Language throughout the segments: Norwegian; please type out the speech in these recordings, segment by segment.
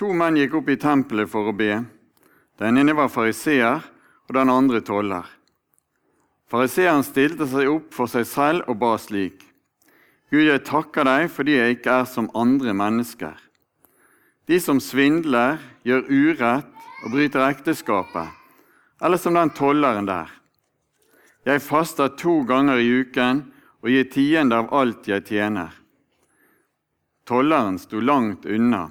To menn gikk opp i tempelet for å be. Den ene var fariseer, og den andre toller. Fariseeren stilte seg opp for seg selv og ba slik.: Gud, jeg takker deg fordi jeg ikke er som andre mennesker. De som svindler, gjør urett og bryter ekteskapet, eller som den tolleren der. Jeg faster to ganger i uken og gir tiende av alt jeg tjener. Tolleren sto langt unna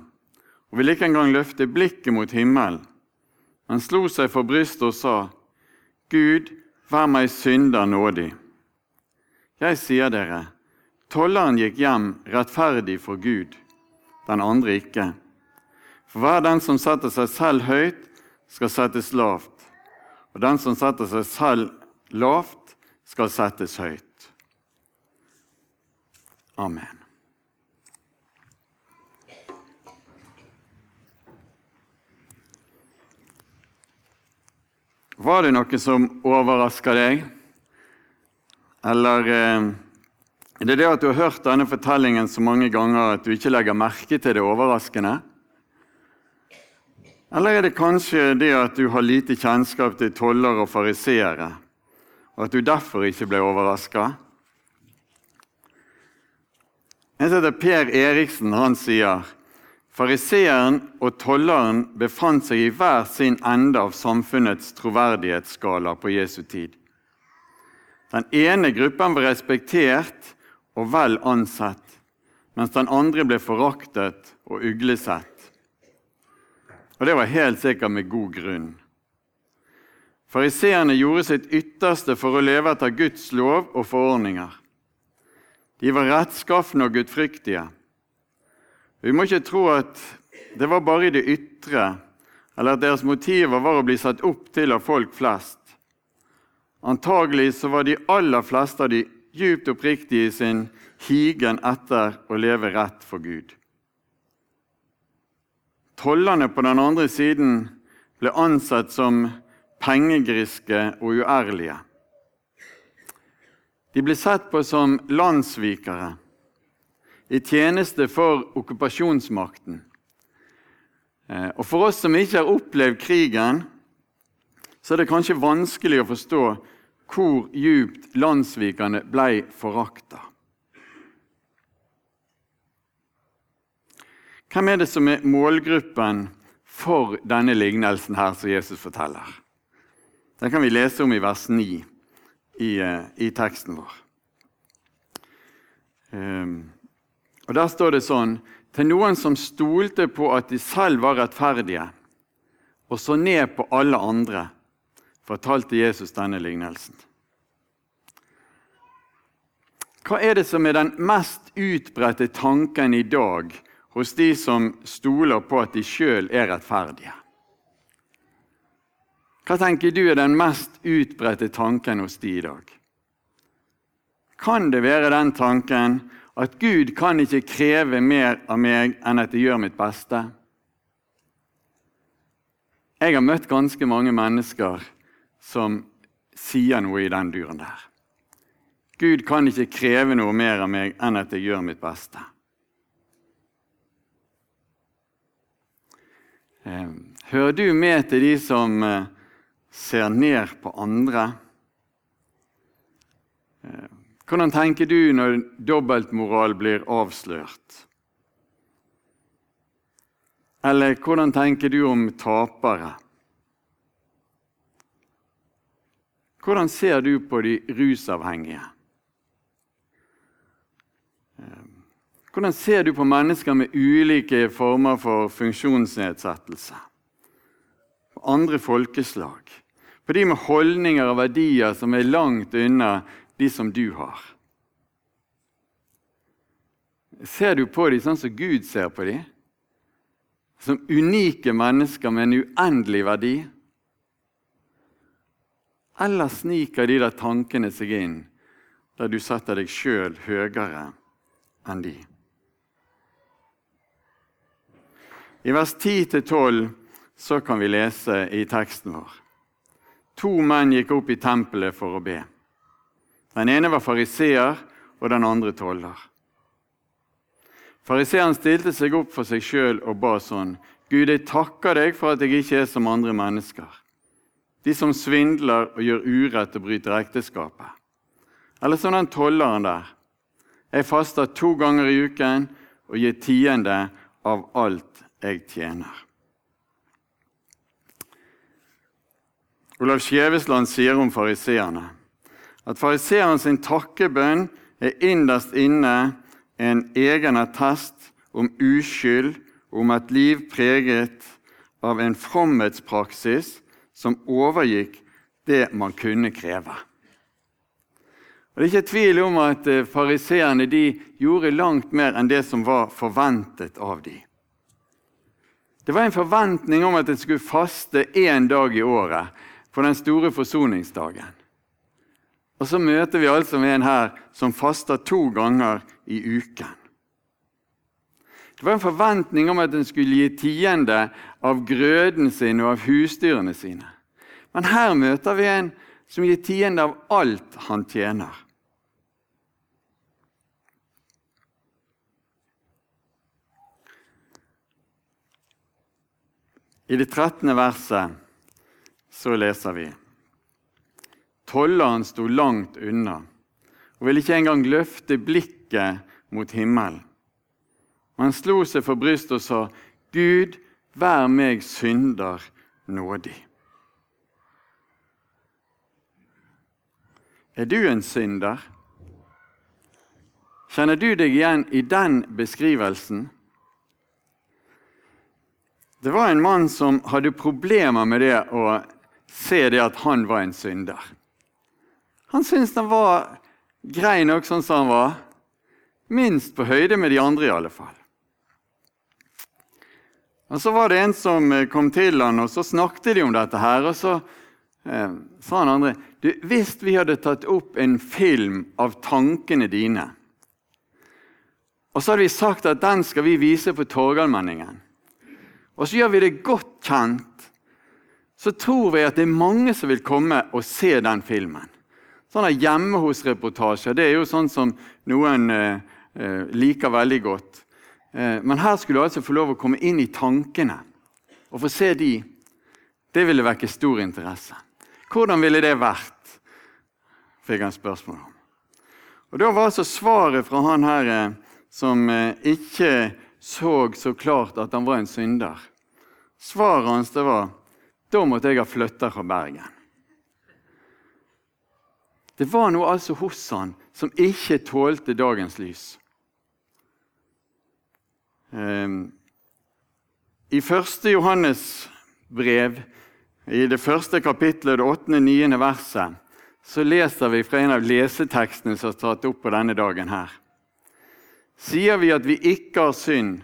og ville ikke engang løfte blikket mot himmelen. Han slo seg for brystet og sa, Gud, vær meg synder nådig. Jeg sier dere, tolleren gikk hjem rettferdig for Gud, den andre ikke. For hver den som setter seg selv høyt, skal settes lavt, og den som setter seg selv lavt, skal settes høyt. Amen. Var det noe som overraska deg? Eller eh, er det det at du har hørt denne fortellingen så mange ganger at du ikke legger merke til det overraskende? Eller er det kanskje det at du har lite kjennskap til toller og fariseere, og at du derfor ikke ble overraska? En som heter Per Eriksen, han sier Fariseeren og tolleren befant seg i hver sin ende av samfunnets troverdighetsskala på Jesu tid. Den ene gruppen var respektert og vel ansett, mens den andre ble foraktet og uglesett. Og det var helt sikkert med god grunn. Fariseerne gjorde sitt ytterste for å leve etter Guds lov og forordninger. De var rettskafne og gudfryktige. Vi må ikke tro at det var bare i det ytre, eller at deres motiver var å bli satt opp til av folk flest. Antagelig så var de aller fleste av de djupt oppriktige i sin higen etter å leve rett for Gud. Tollerne på den andre siden ble ansett som pengegriske og uærlige. De ble sett på som landssvikere i tjeneste for okkupasjonsmakten. Eh, og For oss som ikke har opplevd krigen, så er det kanskje vanskelig å forstå hvor djupt landssvikerne ble forakta. Hvem er det som er målgruppen for denne lignelsen her som Jesus forteller? Det kan vi lese om i vers 9 i, eh, i teksten vår. Um, og Der står det sånn til noen som stolte på at de selv var rettferdige, og så ned på alle andre, fortalte Jesus denne lignelsen. Hva er det som er den mest utbredte tanken i dag hos de som stoler på at de sjøl er rettferdige? Hva tenker du er den mest utbredte tanken hos de i dag? Kan det være den tanken at Gud kan ikke kreve mer av meg enn at jeg gjør mitt beste. Jeg har møtt ganske mange mennesker som sier noe i den duren der. Gud kan ikke kreve noe mer av meg enn at jeg gjør mitt beste. Eh, hører du med til de som eh, ser ned på andre? Eh, hvordan tenker du når dobbeltmoral blir avslørt? Eller hvordan tenker du om tapere? Hvordan ser du på de rusavhengige? Hvordan ser du på mennesker med ulike former for funksjonsnedsettelse? På andre folkeslag? På de med holdninger og verdier som er langt unna de som du har? Ser du på dem sånn som Gud ser på dem? Som unike mennesker med en uendelig verdi? Eller sniker de der tankene seg inn, der du setter deg sjøl høyere enn de? I vers 10-12 så kan vi lese i teksten vår. To menn gikk opp i tempelet for å be. Den ene var fariseer, og den andre toller. Fariseeren stilte seg opp for seg sjøl og ba sånn.: Gud, jeg takker deg for at jeg ikke er som andre mennesker. De som svindler og gjør urett og bryter ekteskapet. Eller som den tolleren der. Jeg faster to ganger i uken og gir tiende av alt jeg tjener. Olav Skjevesland sier om fariseerne at fariseeren sin takkebønn er innerst inne en egen attest om uskyld, om et liv preget av en fromhetspraksis som overgikk det man kunne kreve. Og Det er ikke tvil om at eh, fariseerne gjorde langt mer enn det som var forventet av dem. Det var en forventning om at en skulle faste én dag i året for den store forsoningsdagen. Og så møter vi altså med en her som faster to ganger i uken. Det var en forventning om at en skulle gi tiende av grøden sin og av husdyrene sine. Men her møter vi en som gir tiende av alt han tjener. I det 13. verset så leser vi Tolleren sto langt unna og ville ikke engang løfte blikket mot himmelen. Han slo seg for brystet og sa, 'Gud, vær meg synder nådig.' Er du en synder? Kjenner du deg igjen i den beskrivelsen? Det var en mann som hadde problemer med det å se det at han var en synder. Han syntes han var grei nok sånn som han var. Minst på høyde med de andre, i alle fall. Og Så var det en som eh, kom til han, og så snakket de om dette. her, og Så eh, sa han andre du, hvis vi hadde tatt opp en film av tankene dine, og så hadde vi sagt at den skal vi vise på Torgallmenningen, og så gjør vi det godt kjent, så tror vi at det er mange som vil komme og se den filmen. Sånne hjemme hos-reportasjer det er jo sånn som noen eh, eh, liker veldig godt. Eh, men her skulle du altså få lov å komme inn i tankene og få se de. Det ville vekke stor interesse. Hvordan ville det vært? fikk han spørsmål om. Og Da var altså svaret fra han her eh, som eh, ikke så så klart at han var en synder. Svaret hans det var da måtte jeg ha flytta fra Bergen. Det var noe altså hos han som ikke tålte dagens lys. Ehm, I 1. Johannes brev, i det første kapitlet, det åttende, niende verset, så leser vi fra en av lesetekstene som er tatt opp på denne dagen her. Sier vi at vi ikke har synd,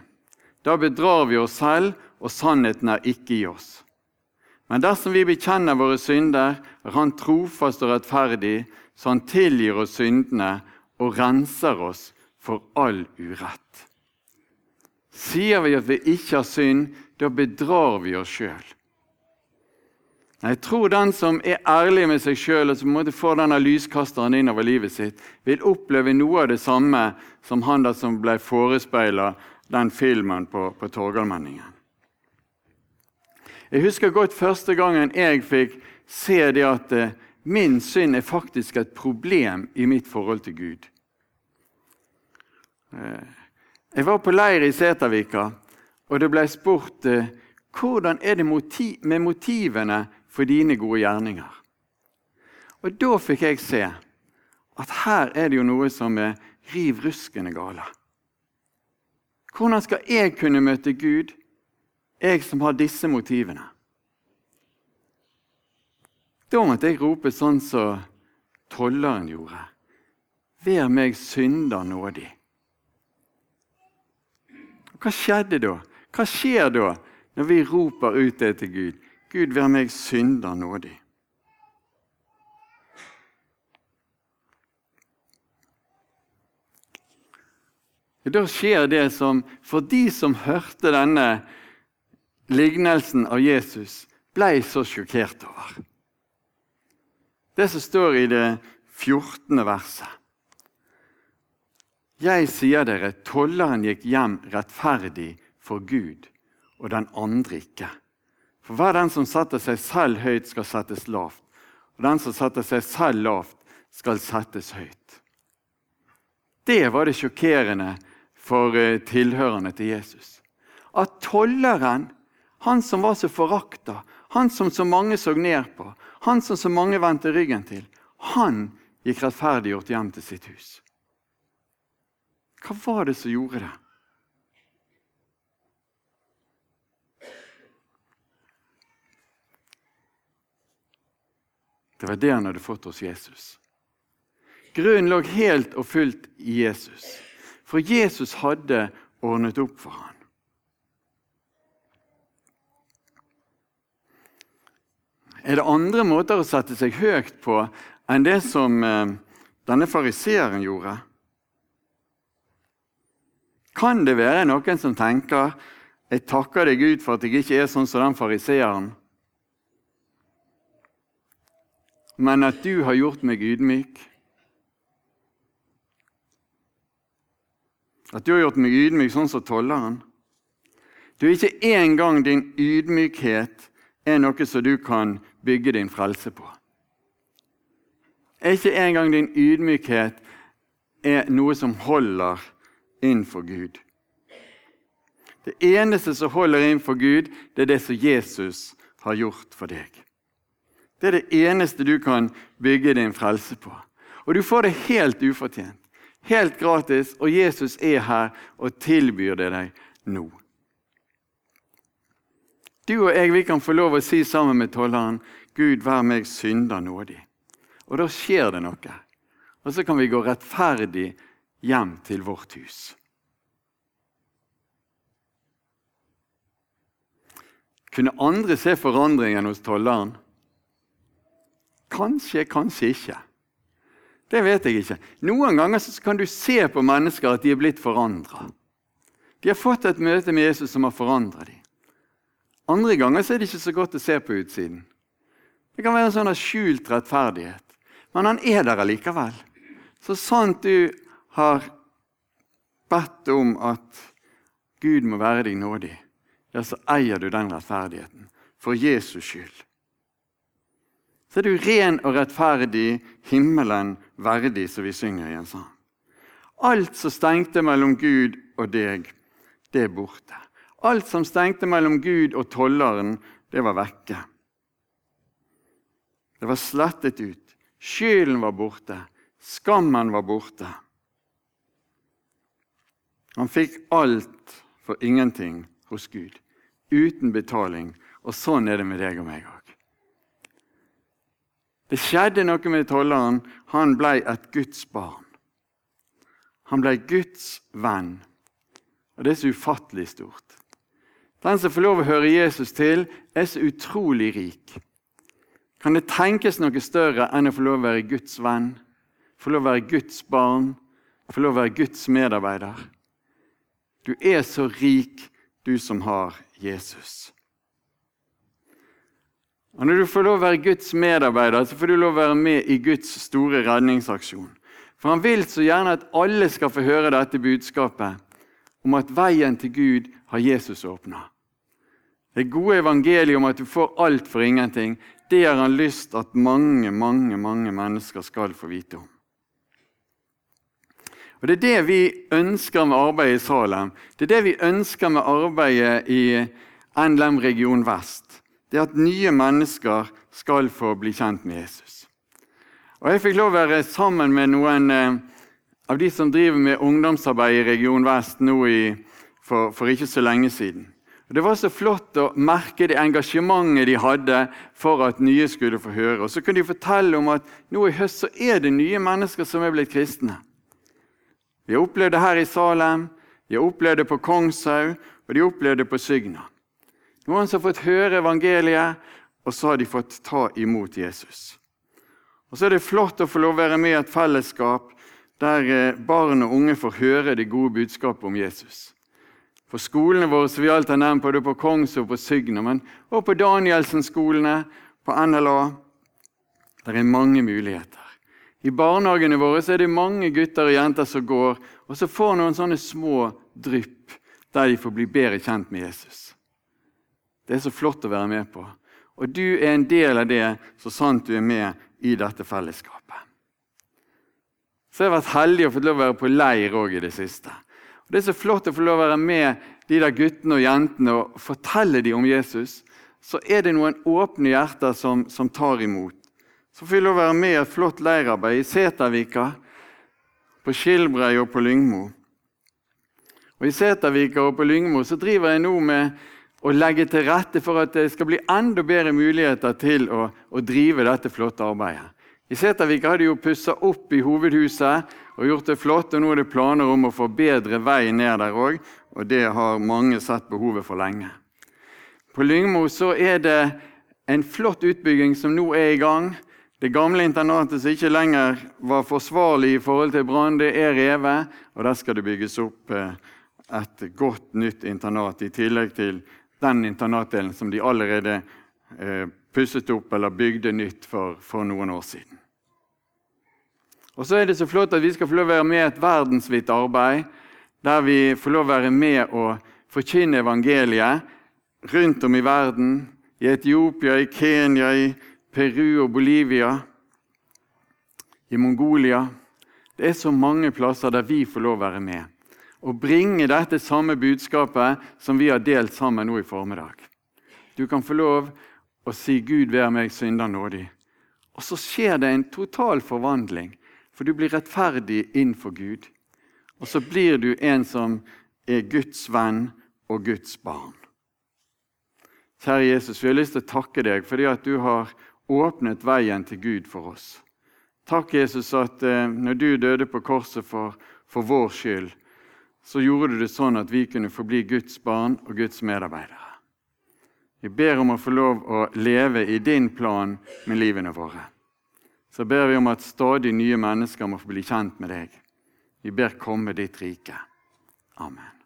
da bedrar vi oss selv, og sannheten er ikke i oss. Men dersom vi bekjenner våre synder, er Han trofast og rettferdig, så han tilgir oss syndene og renser oss for all urett. Sier vi at vi ikke har synd, da bedrar vi oss sjøl. Jeg tror den som er ærlig med seg sjøl og som måtte få denne lyskasteren inn over livet sitt, vil oppleve noe av det samme som han der som ble forespeila den filmen på, på Torgallmenningen. Jeg husker godt første gangen jeg fikk se det at eh, Min synd er faktisk et problem i mitt forhold til Gud. Eh, jeg var på leir i Setervika, og det ble spurt eh, hvordan er det med motivene for dine gode gjerninger. Og Da fikk jeg se at her er det jo noe som er riv ruskende gale. Hvordan skal jeg kunne møte Gud, jeg som har disse motivene? Da måtte jeg rope sånn som tolleren gjorde. Vær meg synder nådig. Hva skjedde da? Hva skjer da når vi roper ut det til Gud? Gud, vær meg synder nådig. Da skjer det som for de som hørte denne lignelsen av Jesus, ble så sjokkert over det som står i det 14. verset. Jeg sier dere, tolleren gikk hjem rettferdig for Gud, og den andre ikke. For hver den som setter seg selv høyt, skal settes lavt. Og den som setter seg selv lavt, skal settes høyt. Det var det sjokkerende for tilhørerne tilhørende til Jesus. At tolleren, han som var så forakta, han som så mange så ned på, han som så mange vendte ryggen til, han gikk rettferdiggjort hjem til sitt hus. Hva var det som gjorde det? Det var det han hadde fått hos Jesus. Grunnen lå helt og fullt i Jesus. For Jesus hadde ordnet opp for ham. Er det andre måter å sette seg høyt på enn det som eh, denne fariseeren gjorde? Kan det være noen som tenker jeg takker deg Gud for at jeg ikke er sånn som den fariseeren? men at du har gjort meg ydmyk. At du har gjort meg ydmyk sånn som tolleren. Du, Ikke engang din ydmykhet er noe som du kan bygge din frelse på. Ikke engang din ydmykhet er noe som holder inn for Gud. Det eneste som holder inn for Gud, det er det som Jesus har gjort for deg. Det er det eneste du kan bygge din frelse på. Og du får det helt ufortjent, helt gratis, og Jesus er her og tilbyr det deg nå. Du og jeg vi kan få lov å si sammen med tolleren 'Gud, vær meg synder nådig'. Og da skjer det noe. Og så kan vi gå rettferdig hjem til vårt hus. Kunne andre se forandringen hos tolleren? Kanskje, kanskje ikke. Det vet jeg ikke. Noen ganger kan du se på mennesker at de er blitt forandra. De har fått et møte med Jesus som har forandra dem. Andre ganger er det ikke så godt å se på utsiden. Det kan være en sånn skjult rettferdighet. Men han er der allikevel. Så sant du har bedt om at Gud må være deg nådig, ja, så eier du den rettferdigheten for Jesus skyld så er du ren og rettferdig, himmelen verdig, som vi synger i en sang. Alt som stengte mellom Gud og deg, det er borte. Alt som stengte mellom Gud og tolleren, det var vekke. Det var slettet ut. Skylden var borte. Skammen var borte. Han fikk alt for ingenting hos Gud, uten betaling. Og sånn er det med deg og meg òg. Det skjedde noe med tolleren. Han ble et Guds barn. Han ble Guds venn. Og det er så ufattelig stort. Den som får lov å høre Jesus til, er så utrolig rik. Kan det tenkes noe større enn å få lov å være Guds venn, få lov å være Guds barn, få lov å være Guds medarbeider? Du er så rik, du som har Jesus. Og Når du får lov å være Guds medarbeider, så får du lov å være med i Guds store redningsaksjon. For han vil så gjerne at alle skal få høre dette budskapet om at veien til Gud har Jesus åpna. Det gode evangeliet om at du får alt for ingenting, det har han lyst at mange, mange, mange mennesker skal få vite om. Og Det er det vi ønsker med arbeidet i Salem. Det er det vi ønsker med arbeidet i NLM region vest det er at nye mennesker skal få bli kjent med Jesus. Og Jeg fikk lov å være sammen med noen eh, av de som driver med ungdomsarbeid i Region Vest nå i, for, for, ikke så lenge siden. Og Det var så flott å merke det engasjementet de hadde for at nye skulle få høre. Og Så kunne de fortelle om at nå i høst så er det nye mennesker som er blitt kristne. De har opplevd det her i Salem, de har opplevd det på Kongshaug, og de har opplevd det på Sygna. Noen som har fått høre evangeliet, og så har de fått ta imot Jesus. Og Så er det flott å få lov å være med i et fellesskap der eh, barn og unge får høre det gode budskapet om Jesus. For skolene våre som vi alltid har nevnt, både på Kongs og på Sygna, men også på Danielsen-skolene, på NLA Det er mange muligheter. I barnehagene våre er det mange gutter og jenter som går, og så får noen sånne små drypp der de får bli bedre kjent med Jesus. Det er så flott å være med på. Og du er en del av det så sant du er med i dette fellesskapet. Så jeg har vært heldig og fått lov å være på leir òg i det siste. Og det er så flott å få lov å være med de der guttene og jentene og fortelle dem om Jesus. Så er det noen åpne hjerter som, som tar imot. Så får vi lov å være med i et flott leirarbeid i Setervika, på Skilbrei og på Lyngmo. Og I Setervika og på Lyngmo så driver jeg nå med å legge til rette for at det skal bli enda bedre muligheter til å, å drive dette flotte arbeidet. I Setervik har de jo pussa opp i hovedhuset og gjort det flott. og Nå er det planer om å få bedre vei ned der òg, og det har mange sett behovet for lenge. På Lyngmo så er det en flott utbygging som nå er i gang. Det gamle internatet som ikke lenger var forsvarlig i forhold til brann, det er revet, og der skal det bygges opp eh, et godt nytt internat, i tillegg til den internatdelen som de allerede eh, pusset opp eller bygde nytt for, for, noen år siden. Og så er det så flott at vi skal få lov å være med i et verdensvidt arbeid, der vi får lov å være med og forkynne evangeliet rundt om i verden. I Etiopia, i Kenya, i Peru og Bolivia, i Mongolia. Det er så mange plasser der vi får lov å være med og bringe dette samme budskapet som vi har delt sammen nå i formiddag. Du kan få lov å si 'Gud vær meg synder nådig'. Og så skjer det en total forvandling, for du blir rettferdig innenfor Gud. Og så blir du en som er Guds venn og Guds barn. Kjære Jesus, vi har lyst til å takke deg fordi at du har åpnet veien til Gud for oss. Takk, Jesus, at eh, når du døde på korset for, for vår skyld, så gjorde du det sånn at vi kunne få bli Guds barn og Guds medarbeidere. Vi ber om å få lov å leve i din plan med livene våre. Så ber vi om at stadig nye mennesker må få bli kjent med deg. Vi ber komme ditt rike. Amen.